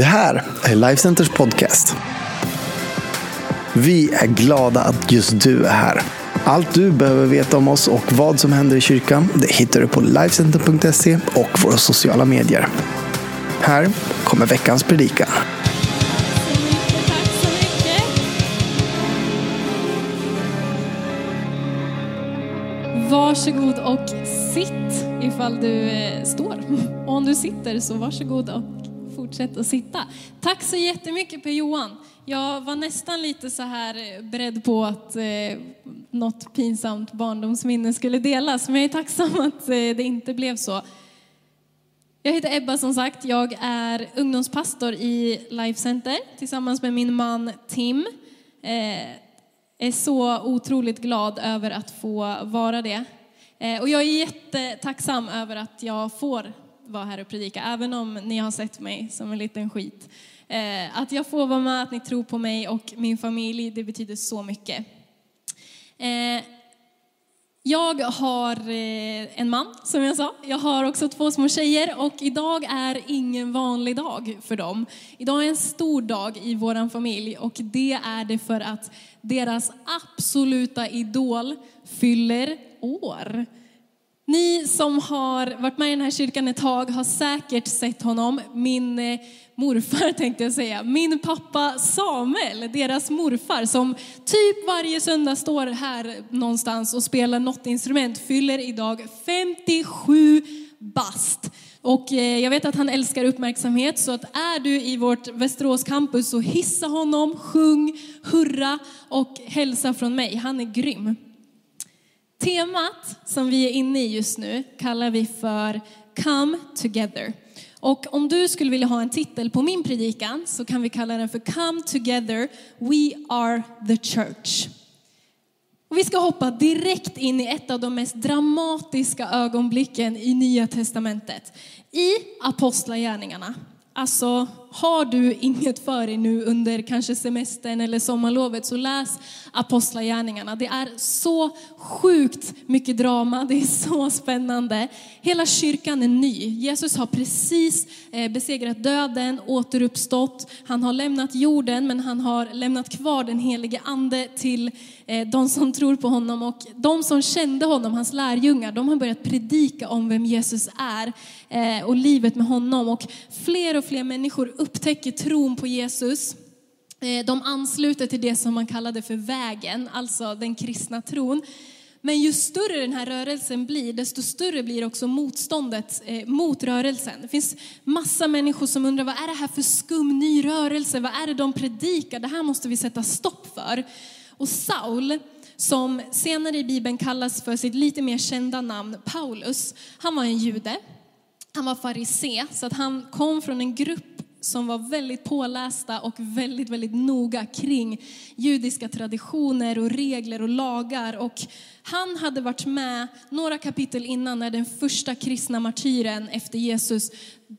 Det här är Lifecenters podcast. Vi är glada att just du är här. Allt du behöver veta om oss och vad som händer i kyrkan det hittar du på Lifecenter.se och våra sociala medier. Här kommer veckans predikan. Varsågod och sitt ifall du eh, står. Och om du sitter så varsågod och fortsätt att sitta. Tack så jättemycket Per-Johan. Jag var nästan lite så här eh, beredd på att eh, något pinsamt barndomsminne skulle delas, men jag är tacksam att eh, det inte blev så. Jag heter Ebba som sagt. Jag är ungdomspastor i Life Center tillsammans med min man Tim. Eh, är så otroligt glad över att få vara det. Eh, och jag är jättetacksam över att jag får vara här och predika, även om ni har sett mig som en liten skit. Eh, att jag får vara med, att ni tror på mig och min familj, det betyder så mycket. Eh, jag har eh, en man, som jag sa. Jag har också två små tjejer och idag är ingen vanlig dag för dem. Idag är en stor dag i vår familj och det är det för att deras absoluta idol fyller år. Ni som har varit med i den här kyrkan ett tag har säkert sett honom. Min eh, morfar tänkte jag säga. Min pappa Samuel, deras morfar, som typ varje söndag står här någonstans och spelar något instrument, fyller idag 57 bast. Och eh, jag vet att han älskar uppmärksamhet, så att är du i vårt Västerås campus så hissa honom, sjung, hurra och hälsa från mig. Han är grym. Temat som vi är inne i just nu kallar vi för Come Together. Och om du skulle vilja ha en titel på min predikan så kan vi kalla den för Come Together, We Are the Church. Och vi ska hoppa direkt in i ett av de mest dramatiska ögonblicken i Nya Testamentet. I Apostlagärningarna. Alltså, har du inget för dig nu under kanske semestern eller sommarlovet så läs Apostlagärningarna. Det är så sjukt mycket drama, det är så spännande. Hela kyrkan är ny. Jesus har precis eh, besegrat döden, återuppstått. Han har lämnat jorden men han har lämnat kvar den helige ande till eh, de som tror på honom. Och de som kände honom, hans lärjungar, de har börjat predika om vem Jesus är eh, och livet med honom. Och fler och fler människor upptäcker tron på Jesus. Eh, de ansluter till det som man kallade för vägen, alltså den kristna tron. Men ju större den här rörelsen blir, desto större blir också motståndet eh, mot rörelsen. Det finns massa människor som undrar, vad är det här för skum ny rörelse? Vad är det de predikar? Det här måste vi sätta stopp för. Och Saul, som senare i Bibeln kallas för sitt lite mer kända namn Paulus, han var en jude. Han var farisé, så att han kom från en grupp som var väldigt pålästa och väldigt, väldigt noga kring judiska traditioner och regler och lagar. Och han hade varit med några kapitel innan när den första kristna martyren efter Jesus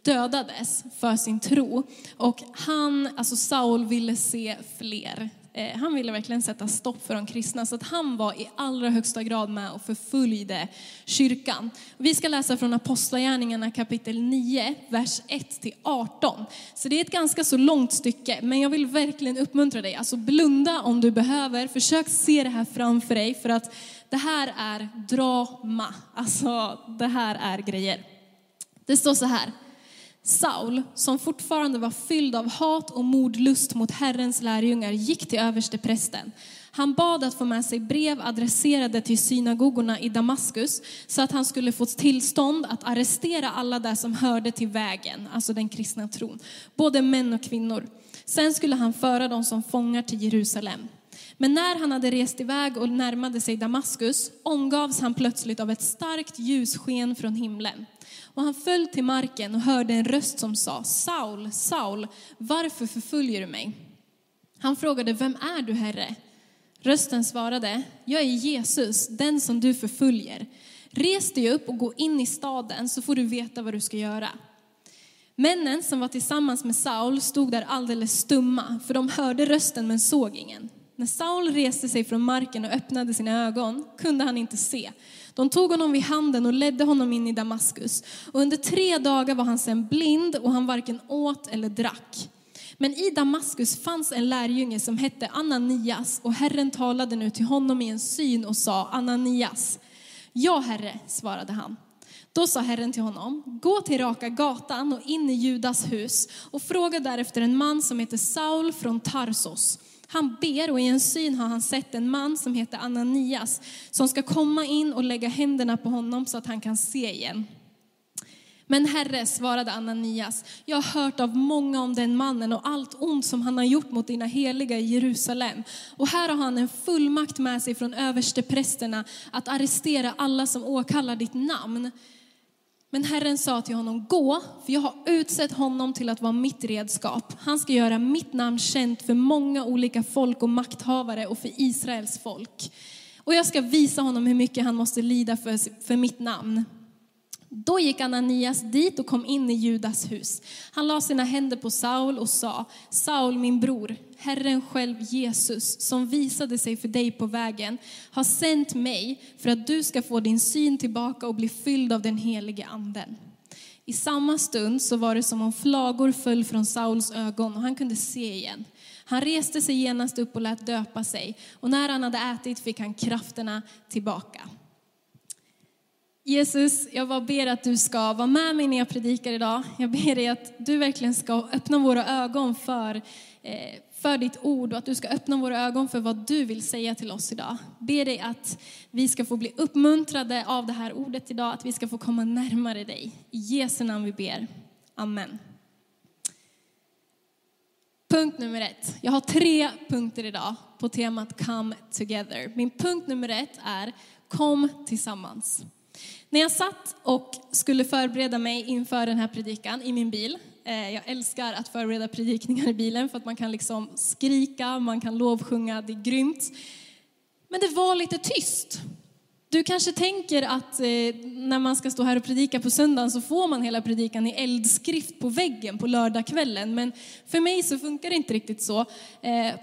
dödades för sin tro. Och han, alltså Saul, ville se fler Eh, han ville verkligen sätta stopp för de kristna, så att han var i allra högsta grad med och förföljde kyrkan. Vi ska läsa från Apostlagärningarna kapitel 9, vers 1-18. Så det är ett ganska så långt stycke, men jag vill verkligen uppmuntra dig. Alltså blunda om du behöver, försök se det här framför dig, för att det här är drama. Alltså, det här är grejer. Det står så här. Saul, som fortfarande var fylld av hat och mordlust mot Herrens lärjungar, gick till översteprästen. Han bad att få med sig brev adresserade till synagogorna i Damaskus så att han skulle få tillstånd att arrestera alla där som hörde till vägen, alltså den kristna tron, både män och kvinnor. Sen skulle han föra dem som fångar till Jerusalem. Men när han hade rest iväg och närmade sig Damaskus omgavs han plötsligt av ett starkt ljussken från himlen. Och han föll till marken och hörde en röst som sa, Saul, Saul, varför förföljer du mig? Han frågade, vem är du Herre? Rösten svarade, jag är Jesus, den som du förföljer. Res dig upp och gå in i staden så får du veta vad du ska göra. Männen som var tillsammans med Saul stod där alldeles stumma, för de hörde rösten men såg ingen. När Saul reste sig från marken och öppnade sina ögon kunde han inte se. De tog honom vid handen och ledde honom in i Damaskus. Och under tre dagar var han sedan blind och han varken åt eller drack. Men i Damaskus fanns en lärjunge som hette Ananias och Herren talade nu till honom i en syn och sa Ananias. Ja, Herre, svarade han. Då sa Herren till honom, gå till Raka gatan och in i Judas hus och fråga därefter en man som heter Saul från Tarsos. Han ber och i en syn har han sett en man som heter Ananias som ska komma in och lägga händerna på honom så att han kan se igen. Men Herre, svarade Ananias, jag har hört av många om den mannen och allt ont som han har gjort mot dina heliga i Jerusalem. Och här har han en fullmakt med sig från översteprästerna att arrestera alla som åkallar ditt namn. Men Herren sa till honom, gå, för jag har utsett honom till att vara mitt redskap. Han ska göra mitt namn känt för många olika folk och makthavare och för Israels folk. Och jag ska visa honom hur mycket han måste lida för, för mitt namn. Då gick Ananias dit och kom in i Judas hus. Han la sina händer på Saul och sa, Saul min bror, Herren själv Jesus, som visade sig för dig på vägen, har sänt mig för att du ska få din syn tillbaka och bli fylld av den helige anden. I samma stund så var det som om flagor föll från Sauls ögon och han kunde se igen. Han reste sig genast upp och lät döpa sig och när han hade ätit fick han krafterna tillbaka. Jesus, jag bara ber att du ska vara med mig när jag predikar idag. Jag ber dig att du verkligen ska öppna våra ögon för, eh, för ditt ord och att du ska öppna våra ögon för vad du vill säga till oss idag. Ber dig att vi ska få bli uppmuntrade av det här ordet idag, att vi ska få komma närmare dig. I Jesu namn vi ber. Amen. Punkt nummer ett. Jag har tre punkter idag på temat Come Together. Min punkt nummer ett är Kom tillsammans. När jag satt och skulle förbereda mig inför den här predikan i min bil, eh, jag älskar att förbereda predikningar i bilen för att man kan liksom skrika, man kan lovsjunga, det är grymt. Men det var lite tyst. Du kanske tänker att eh, när man ska stå här och predika på söndagen så får man hela predikan i eldskrift på väggen på lördagskvällen. Men för mig så funkar det inte riktigt så. Eh,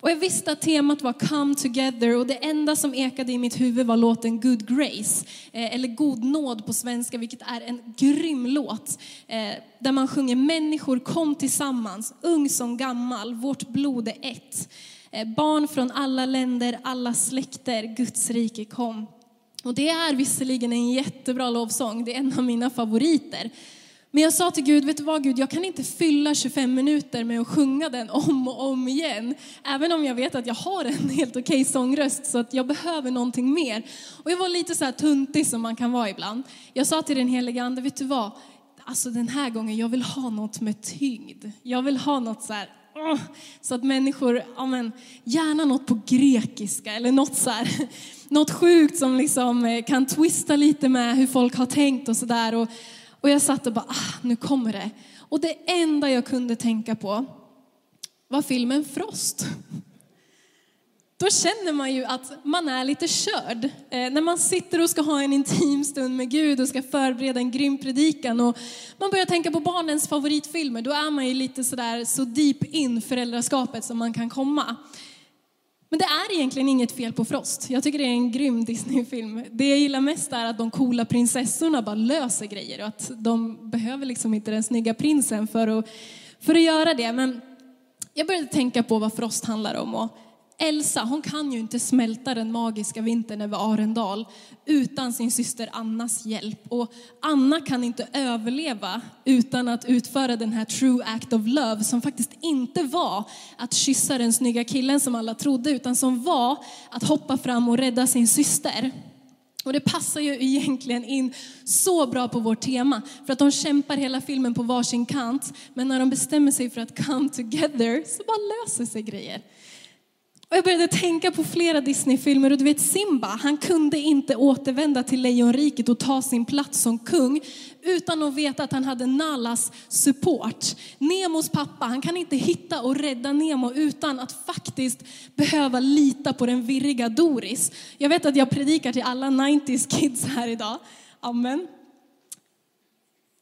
och jag visste att temat var Come Together och det enda som ekade i mitt huvud var låten Good Grace, eh, eller God nåd på svenska, vilket är en grym låt. Eh, där man sjunger människor kom tillsammans, ung som gammal, vårt blod är ett. Eh, barn från alla länder, alla släkter, Guds rike kom. Och det är visserligen en jättebra lovsång, det är en av mina favoriter. Men jag sa till Gud, vet du vad Gud, jag kan inte fylla 25 minuter med att sjunga den om och om igen. Även om jag vet att jag har en helt okej okay sångröst så att jag behöver någonting mer. Och jag var lite så här tuntig som man kan vara ibland. Jag sa till den helige ande, vet du vad? Alltså den här gången, jag vill ha något med tyngd. Jag vill ha något så här, så att människor, ja men, gärna något på grekiska eller något så här, något sjukt som liksom eh, kan twista lite med hur folk har tänkt och sådär. Och jag satt och bara, ah, nu kommer det. Och det enda jag kunde tänka på var filmen Frost. Då känner man ju att man är lite körd. Eh, när man sitter och ska ha en intim stund med Gud och ska förbereda en grym predikan och man börjar tänka på barnens favoritfilmer, då är man ju lite sådär så deep in föräldraskapet som man kan komma. Men det är egentligen inget fel på Frost. Jag tycker det är en grym Disney-film. Det jag gillar mest är att de coola prinsessorna bara löser grejer och att de behöver liksom inte den snygga prinsen för att, för att göra det. Men jag började tänka på vad Frost handlar om och Elsa, hon kan ju inte smälta den magiska vintern över Arendal utan sin syster Annas hjälp. Och Anna kan inte överleva utan att utföra den här true act of love som faktiskt inte var att kyssa den snygga killen som alla trodde utan som var att hoppa fram och rädda sin syster. Och det passar ju egentligen in så bra på vårt tema, för att de kämpar hela filmen på varsin kant, men när de bestämmer sig för att come together så bara löser sig grejer. Och jag började tänka på flera Disney-filmer och du vet Simba, han kunde inte återvända till Lejonriket och ta sin plats som kung utan att veta att han hade Nalas support. Nemos pappa, han kan inte hitta och rädda Nemo utan att faktiskt behöva lita på den virriga Doris. Jag vet att jag predikar till alla 90s kids här idag. Amen.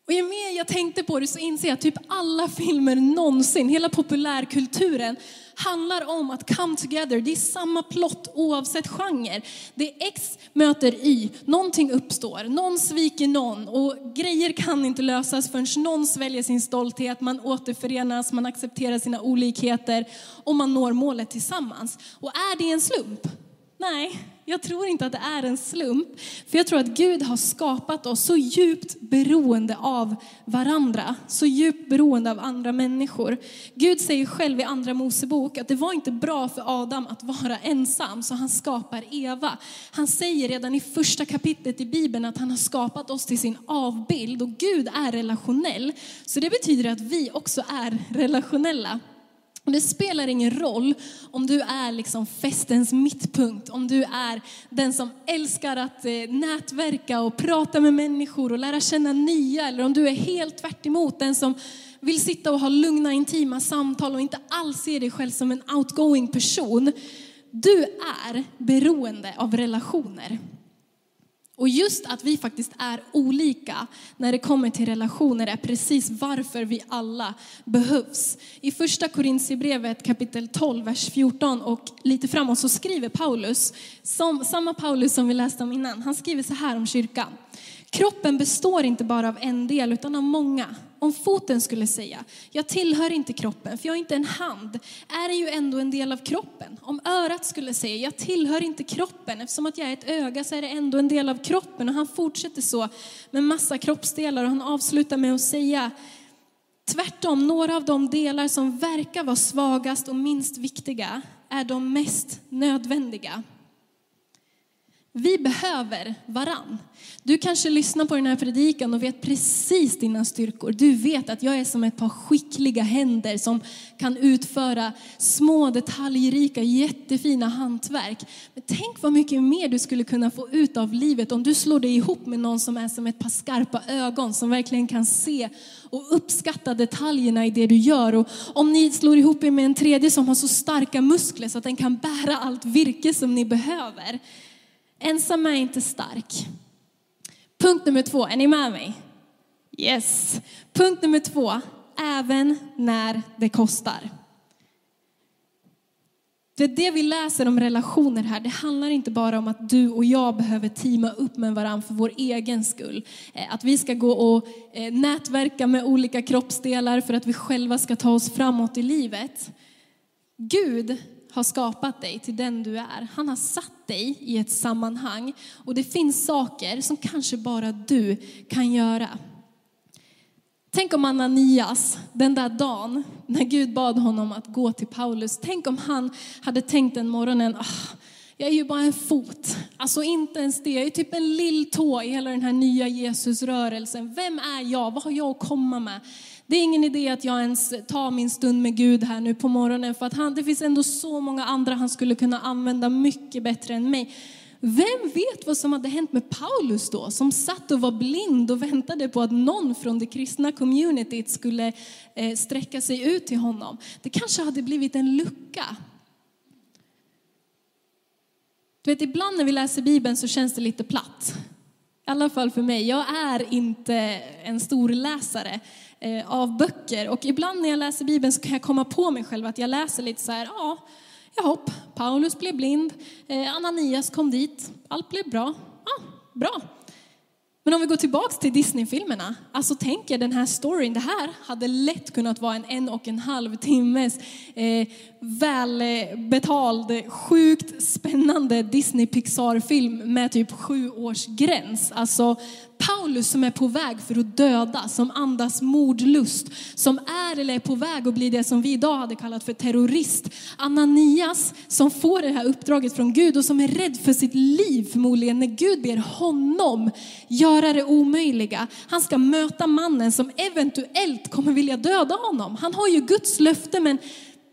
Och ju mer jag tänkte på det så inser jag att typ alla filmer någonsin, hela populärkulturen, handlar om att come together. Det är samma plott oavsett genre. Det är X möter Y, någonting uppstår, någon sviker någon och grejer kan inte lösas förrän någon sväljer sin stolthet, man återförenas, man accepterar sina olikheter och man når målet tillsammans. Och är det en slump? Nej, jag tror inte att det är en slump. För jag tror att Gud har skapat oss så djupt beroende av varandra. Så djupt beroende av andra människor. Gud säger själv i andra Mosebok att det var inte bra för Adam att vara ensam. Så han skapar Eva. Han säger redan i första kapitlet i Bibeln att han har skapat oss till sin avbild. Och Gud är relationell. Så det betyder att vi också är relationella. Och det spelar ingen roll om du är liksom festens mittpunkt, om du är den som älskar att eh, nätverka och prata med människor och lära känna nya, eller om du är helt tvärt emot, den som vill sitta och ha lugna intima samtal och inte alls ser dig själv som en outgoing person. Du är beroende av relationer. Och just att vi faktiskt är olika när det kommer till relationer är precis varför vi alla behövs. I första Korintierbrevet kapitel 12, vers 14 och lite framåt så skriver Paulus, som, samma Paulus som vi läste om innan, han skriver så här om kyrkan. Kroppen består inte bara av en del utan av många. Om foten skulle säga, jag tillhör inte kroppen för jag är inte en hand, är det ju ändå en del av kroppen. Om örat skulle säga, jag tillhör inte kroppen eftersom att jag är ett öga så är det ändå en del av kroppen. Och han fortsätter så med massa kroppsdelar och han avslutar med att säga, tvärtom, några av de delar som verkar vara svagast och minst viktiga är de mest nödvändiga. Vi behöver varann. Du kanske lyssnar på den här predikan och vet precis dina styrkor. Du vet att jag är som ett par skickliga händer som kan utföra små detaljrika jättefina hantverk. Men tänk vad mycket mer du skulle kunna få ut av livet om du slår dig ihop med någon som är som ett par skarpa ögon som verkligen kan se och uppskatta detaljerna i det du gör. Och om ni slår ihop er med en tredje som har så starka muskler så att den kan bära allt virke som ni behöver. Ensam är inte stark. Punkt nummer två, är ni med mig? Yes. Punkt nummer två, även när det kostar. Det, det vi läser om relationer här, det handlar inte bara om att du och jag behöver teama upp med varandra för vår egen skull. Eh, att vi ska gå och eh, nätverka med olika kroppsdelar för att vi själva ska ta oss framåt i livet. Gud har skapat dig till den du är. Han har satt dig i ett sammanhang och det finns saker som kanske bara du kan göra. Tänk om Ananias, den där dagen när Gud bad honom att gå till Paulus, tänk om han hade tänkt den morgonen, ah, jag är ju bara en fot, alltså inte ens det, jag är typ en lill tå i hela den här nya Jesusrörelsen. Vem är jag? Vad har jag att komma med? Det är ingen idé att jag ens tar min stund med Gud här nu på morgonen för att han, det finns ändå så många andra han skulle kunna använda mycket bättre än mig. Vem vet vad som hade hänt med Paulus då, som satt och var blind och väntade på att någon från det kristna communityt skulle eh, sträcka sig ut till honom. Det kanske hade blivit en lucka. Du vet, ibland när vi läser Bibeln så känns det lite platt. I alla fall för mig. Jag är inte en stor läsare. Eh, av böcker. Och ibland när jag läser Bibeln så kan jag komma på mig själv att jag läser lite så här, ja, jahopp, Paulus blev blind, eh, Ananias kom dit, allt blev bra. Ja, bra. Men om vi går tillbaks till Disney-filmerna, alltså tänk er den här storyn, det här hade lätt kunnat vara en en och en halv timmes eh, välbetald, sjukt spännande Disney-Pixar-film med typ sju års gräns. Alltså Paulus som är på väg för att döda, som andas mordlust, som är eller är på väg att bli det som vi idag hade kallat för terrorist. Ananias som får det här uppdraget från Gud och som är rädd för sitt liv förmodligen när Gud ber honom göra det omöjliga. Han ska möta mannen som eventuellt kommer vilja döda honom. Han har ju Guds löfte men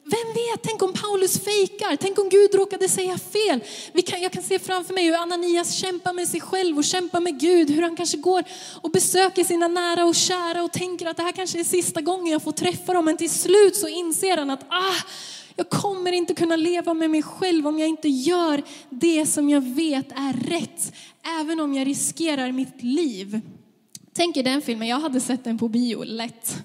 vem vet, tänk om Paulus fejkar, tänk om Gud råkade säga fel. Vi kan, jag kan se framför mig hur Ananias kämpar med sig själv och kämpar med Gud, hur han kanske går och besöker sina nära och kära och tänker att det här kanske är sista gången jag får träffa dem. Men till slut så inser han att ah, jag kommer inte kunna leva med mig själv om jag inte gör det som jag vet är rätt, även om jag riskerar mitt liv. Tänk er den filmen, jag hade sett den på bio, lätt.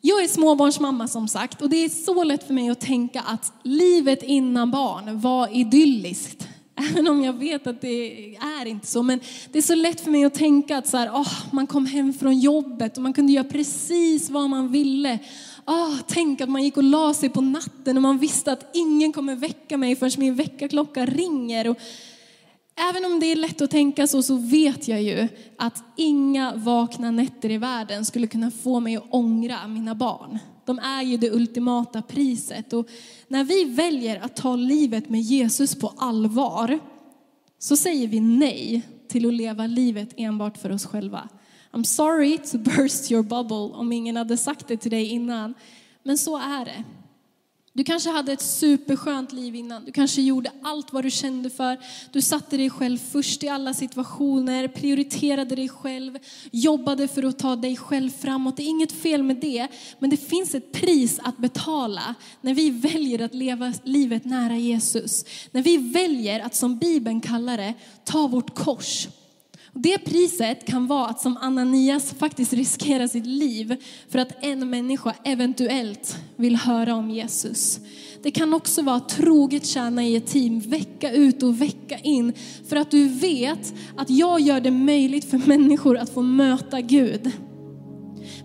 Jag är småbarnsmamma som sagt och det är så lätt för mig att tänka att livet innan barn var idylliskt. Även om jag vet att det är inte så. Men det är så lätt för mig att tänka att så här, oh, man kom hem från jobbet och man kunde göra precis vad man ville. Oh, tänk att man gick och la sig på natten och man visste att ingen kommer väcka mig förrän min väckarklocka ringer. Och även om det är lätt att tänka så, så vet jag ju att inga vakna nätter i världen skulle kunna få mig att ångra mina barn. De är ju det ultimata priset. Och när vi väljer att ta livet med Jesus på allvar så säger vi nej till att leva livet enbart för oss själva. I'm sorry to burst your bubble om ingen hade sagt det till dig innan. Men så är det. Du kanske hade ett superskönt liv innan. Du kanske gjorde allt vad du kände för. Du satte dig själv först i alla situationer, prioriterade dig själv, jobbade för att ta dig själv framåt. Det är inget fel med det, men det finns ett pris att betala när vi väljer att leva livet nära Jesus. När vi väljer att, som Bibeln kallar det, ta vårt kors det priset kan vara att som Ananias faktiskt riskera sitt liv för att en människa eventuellt vill höra om Jesus. Det kan också vara att troget tjäna i ett team vecka ut och vecka in för att du vet att jag gör det möjligt för människor att få möta Gud.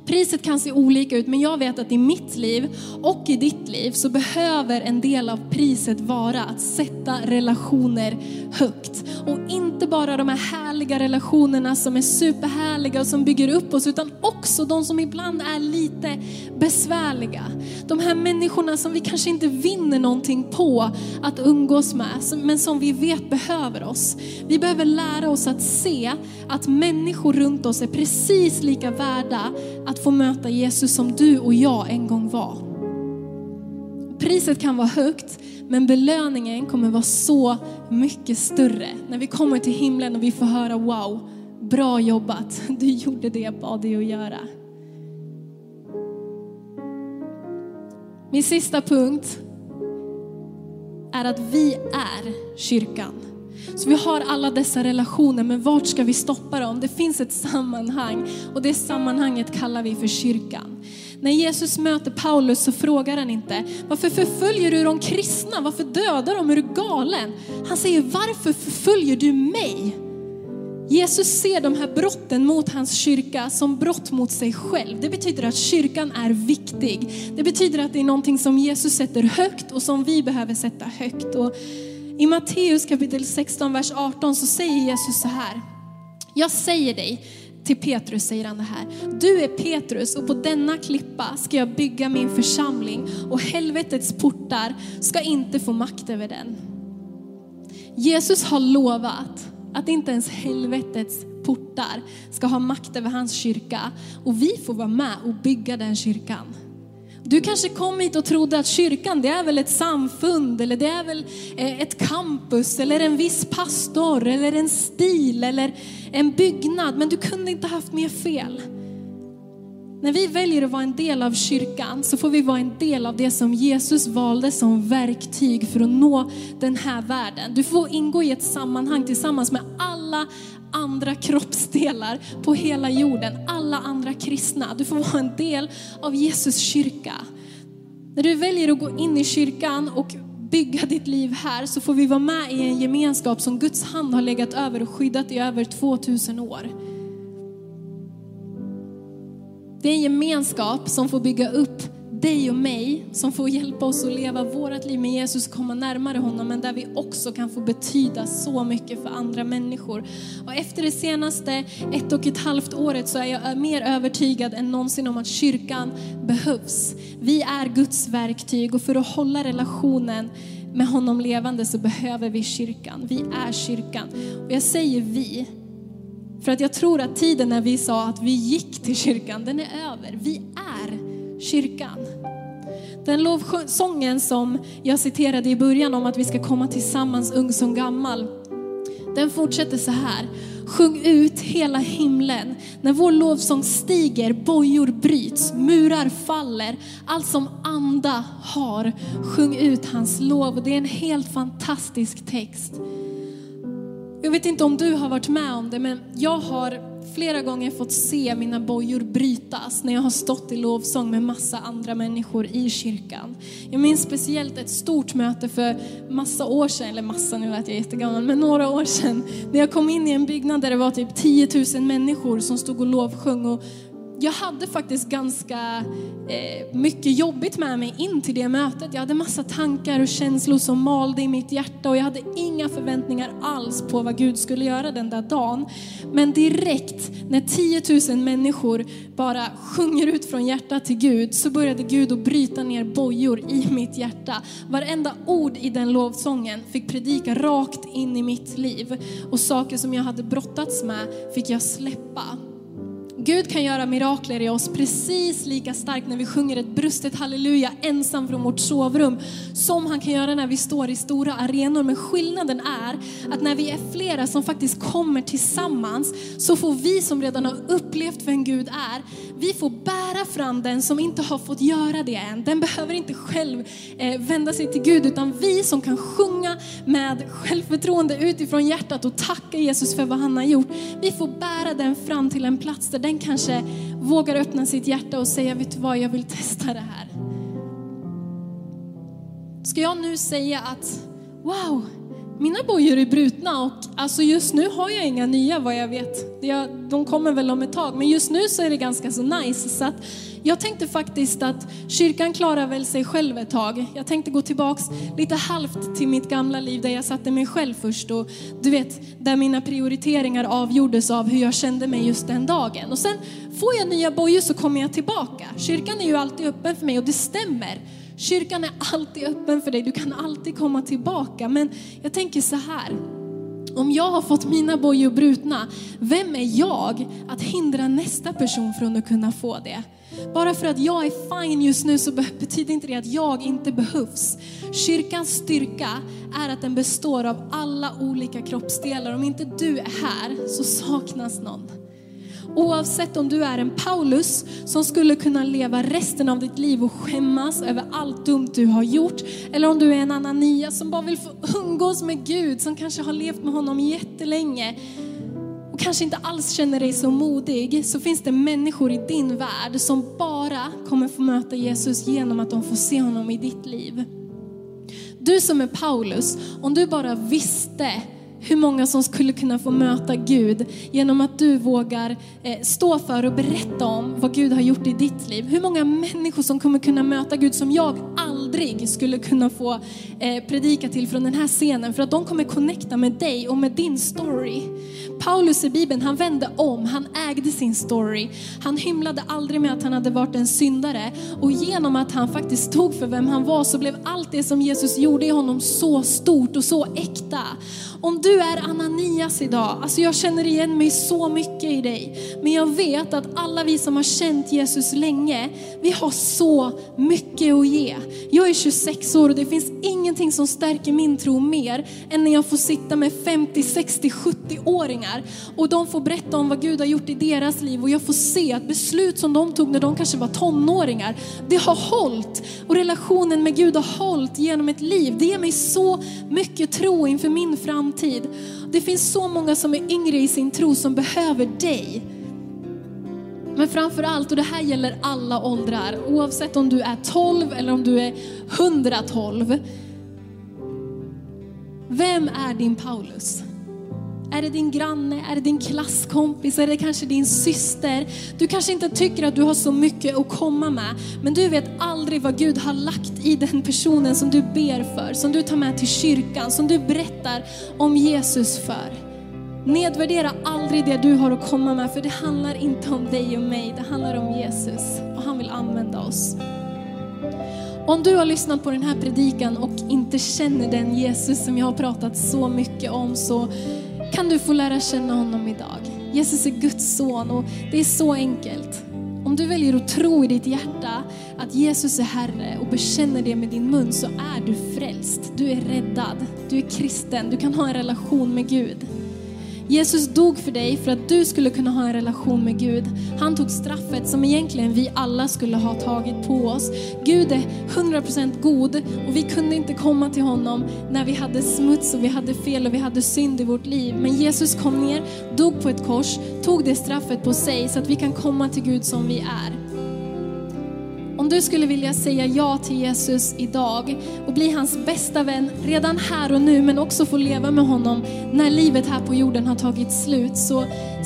Priset kan se olika ut, men jag vet att i mitt liv och i ditt liv så behöver en del av priset vara att sätta relationer högt. Och inte bara de här härliga relationerna som är superhärliga och som bygger upp oss, utan också de som ibland är lite besvärliga. De här människorna som vi kanske inte vinner någonting på att umgås med, men som vi vet behöver oss. Vi behöver lära oss att se att människor runt oss är precis lika värda att få möta Jesus som du och jag en gång var. Priset kan vara högt, men belöningen kommer vara så mycket större. När vi kommer till himlen och vi får höra wow, bra jobbat, du gjorde det jag bad dig att göra. Min sista punkt är att vi är kyrkan. Så vi har alla dessa relationer, men vart ska vi stoppa dem? Det finns ett sammanhang och det sammanhanget kallar vi för kyrkan. När Jesus möter Paulus så frågar han inte, varför förföljer du de kristna? Varför dödar de? Är du galen? Han säger, varför förföljer du mig? Jesus ser de här brotten mot hans kyrka som brott mot sig själv. Det betyder att kyrkan är viktig. Det betyder att det är någonting som Jesus sätter högt och som vi behöver sätta högt. Och i Matteus kapitel 16, vers 18 så säger Jesus så här. Jag säger dig, till Petrus säger han det här. Du är Petrus och på denna klippa ska jag bygga min församling och helvetets portar ska inte få makt över den. Jesus har lovat att inte ens helvetets portar ska ha makt över hans kyrka och vi får vara med och bygga den kyrkan. Du kanske kom hit och trodde att kyrkan det är väl ett samfund eller det är väl eh, ett campus eller en viss pastor eller en stil eller en byggnad. Men du kunde inte haft mer fel. När vi väljer att vara en del av kyrkan så får vi vara en del av det som Jesus valde som verktyg för att nå den här världen. Du får ingå i ett sammanhang tillsammans med alla andra kroppsdelar på hela jorden, alla andra kristna. Du får vara en del av Jesus kyrka. När du väljer att gå in i kyrkan och bygga ditt liv här så får vi vara med i en gemenskap som Guds hand har legat över och skyddat i över 2000 år. Det är en gemenskap som får bygga upp dig och mig som får hjälpa oss att leva vårt liv med Jesus, komma närmare honom, men där vi också kan få betyda så mycket för andra människor. Och efter det senaste ett och ett halvt året så är jag mer övertygad än någonsin om att kyrkan behövs. Vi är Guds verktyg och för att hålla relationen med honom levande så behöver vi kyrkan. Vi är kyrkan. Och jag säger vi, för att jag tror att tiden när vi sa att vi gick till kyrkan, den är över. Vi är kyrkan. Den lovsången som jag citerade i början om att vi ska komma tillsammans ung som gammal, den fortsätter så här. Sjung ut hela himlen. När vår lovsång stiger, bojor bryts, murar faller. Allt som anda har, sjung ut hans lov. Och det är en helt fantastisk text. Jag vet inte om du har varit med om det, men jag har flera gånger fått se mina bojor brytas när jag har stått i lovsång med massa andra människor i kyrkan. Jag minns speciellt ett stort möte för massa år sedan, eller massa, nu att jag är jättegammal, men några år sedan. När jag kom in i en byggnad där det var typ 10 000 människor som stod och lovsjöng och jag hade faktiskt ganska eh, mycket jobbigt med mig in till det mötet. Jag hade massa tankar och känslor som malde i mitt hjärta och jag hade inga förväntningar alls på vad Gud skulle göra den där dagen. Men direkt när 10 000 människor bara sjunger ut från hjärtat till Gud så började Gud att bryta ner bojor i mitt hjärta. Varenda ord i den lovsången fick predika rakt in i mitt liv och saker som jag hade brottats med fick jag släppa. Gud kan göra mirakler i oss precis lika starkt när vi sjunger ett brustet halleluja ensam från vårt sovrum som han kan göra när vi står i stora arenor. Men skillnaden är att när vi är flera som faktiskt kommer tillsammans så får vi som redan har upplevt vem Gud är, vi får bära fram den som inte har fått göra det än. Den behöver inte själv eh, vända sig till Gud utan vi som kan sjunga med självförtroende utifrån hjärtat och tacka Jesus för vad han har gjort. Vi får bära den fram till en plats där den kanske vågar öppna sitt hjärta och säga, vet du vad, jag vill testa det här. Ska jag nu säga att, wow, mina bojor är brutna och alltså just nu har jag inga nya vad jag vet. De kommer väl om ett tag, men just nu så är det ganska så nice. Så att jag tänkte faktiskt att kyrkan klarar väl sig själv ett tag. Jag tänkte gå tillbaks lite halvt till mitt gamla liv där jag satte mig själv först och du vet, där mina prioriteringar avgjordes av hur jag kände mig just den dagen. Och sen får jag nya bojor så kommer jag tillbaka. Kyrkan är ju alltid öppen för mig och det stämmer. Kyrkan är alltid öppen för dig, du kan alltid komma tillbaka. Men jag tänker så här, om jag har fått mina bojor brutna, vem är jag att hindra nästa person från att kunna få det? Bara för att jag är fine just nu så betyder inte det att jag inte behövs. Kyrkans styrka är att den består av alla olika kroppsdelar. Om inte du är här så saknas någon. Oavsett om du är en Paulus som skulle kunna leva resten av ditt liv och skämmas över allt dumt du har gjort. Eller om du är en Anania som bara vill få umgås med Gud, som kanske har levt med honom jättelänge och kanske inte alls känner dig så modig, så finns det människor i din värld som bara kommer få möta Jesus genom att de får se honom i ditt liv. Du som är Paulus, om du bara visste hur många som skulle kunna få möta Gud genom att du vågar eh, stå för och berätta om vad Gud har gjort i ditt liv. Hur många människor som kommer kunna möta Gud som jag aldrig skulle kunna få eh, predika till från den här scenen för att de kommer connecta med dig och med din story. Paulus i Bibeln, han vände om, han ägde sin story. Han hymlade aldrig med att han hade varit en syndare och genom att han faktiskt stod för vem han var så blev allt det som Jesus gjorde i honom så stort och så äkta. Om du är Ananias idag, alltså jag känner igen mig så mycket i dig. Men jag vet att alla vi som har känt Jesus länge, vi har så mycket att ge. Jag är 26 år och det finns ingenting som stärker min tro mer än när jag får sitta med 50, 60, 70-åringar och de får berätta om vad Gud har gjort i deras liv och jag får se att beslut som de tog när de kanske var tonåringar, det har hållit och relationen med Gud har hållit genom ett liv. Det ger mig så mycket tro inför min framtid framtid. Det finns så många som är yngre i sin tro som behöver dig. Men framför allt, och det här gäller alla åldrar, oavsett om du är 12 eller om du är 112. Vem är din Paulus? Är det din granne? Är det din klasskompis? Är det kanske din syster? Du kanske inte tycker att du har så mycket att komma med, men du vet aldrig vad Gud har lagt i den personen som du ber för, som du tar med till kyrkan, som du berättar om Jesus för. Nedvärdera aldrig det du har att komma med, för det handlar inte om dig och mig, det handlar om Jesus och han vill använda oss. Om du har lyssnat på den här predikan och inte känner den Jesus som jag har pratat så mycket om så kan du få lära känna honom idag. Jesus är Guds son och det är så enkelt. Om du väljer att tro i ditt hjärta att Jesus är Herre och bekänner det med din mun så är du frälst. Du är räddad, du är kristen, du kan ha en relation med Gud. Jesus dog för dig för att du skulle kunna ha en relation med Gud. Han tog straffet som egentligen vi alla skulle ha tagit på oss. Gud är 100% god och vi kunde inte komma till honom när vi hade smuts och vi hade fel och vi hade synd i vårt liv. Men Jesus kom ner, dog på ett kors, tog det straffet på sig så att vi kan komma till Gud som vi är. Om du skulle vilja säga ja till Jesus idag och bli hans bästa vän redan här och nu, men också få leva med honom när livet här på jorden har tagit slut, så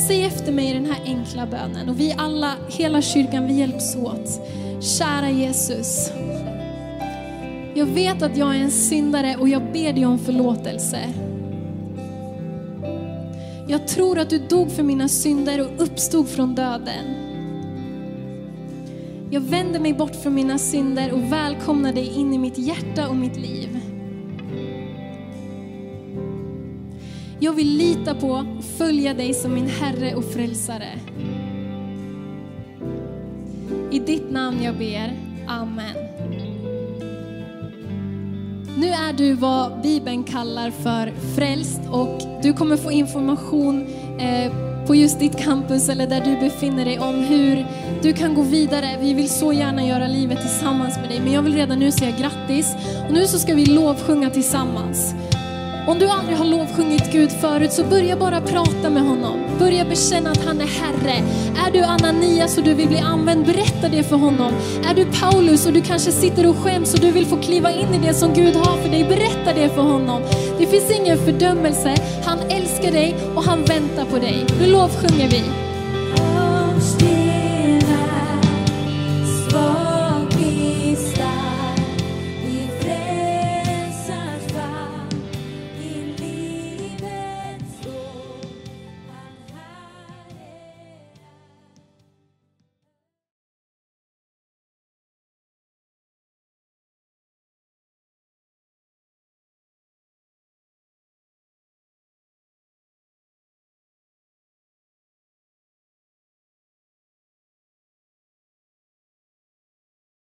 säg efter mig den här enkla bönen. Och vi alla, hela kyrkan, vi hjälps åt. Kära Jesus, jag vet att jag är en syndare och jag ber dig om förlåtelse. Jag tror att du dog för mina synder och uppstod från döden. Jag vänder mig bort från mina synder och välkomnar dig in i mitt hjärta och mitt liv. Jag vill lita på och följa dig som min Herre och Frälsare. I ditt namn jag ber. Amen. Nu är du vad Bibeln kallar för frälst och du kommer få information eh, på just ditt campus eller där du befinner dig om hur du kan gå vidare. Vi vill så gärna göra livet tillsammans med dig, men jag vill redan nu säga grattis. Och nu så ska vi lovsjunga tillsammans. Om du aldrig har lovsjungit Gud förut så börja bara prata med honom. Börja bekänna att han är Herre. Är du Ananias och du vill bli använd, berätta det för honom. Är du Paulus och du kanske sitter och skäms och du vill få kliva in i det som Gud har för dig, berätta det för honom. Det finns ingen fördömelse. Han älskar dig och han väntar på dig. Nu lovsjunger vi.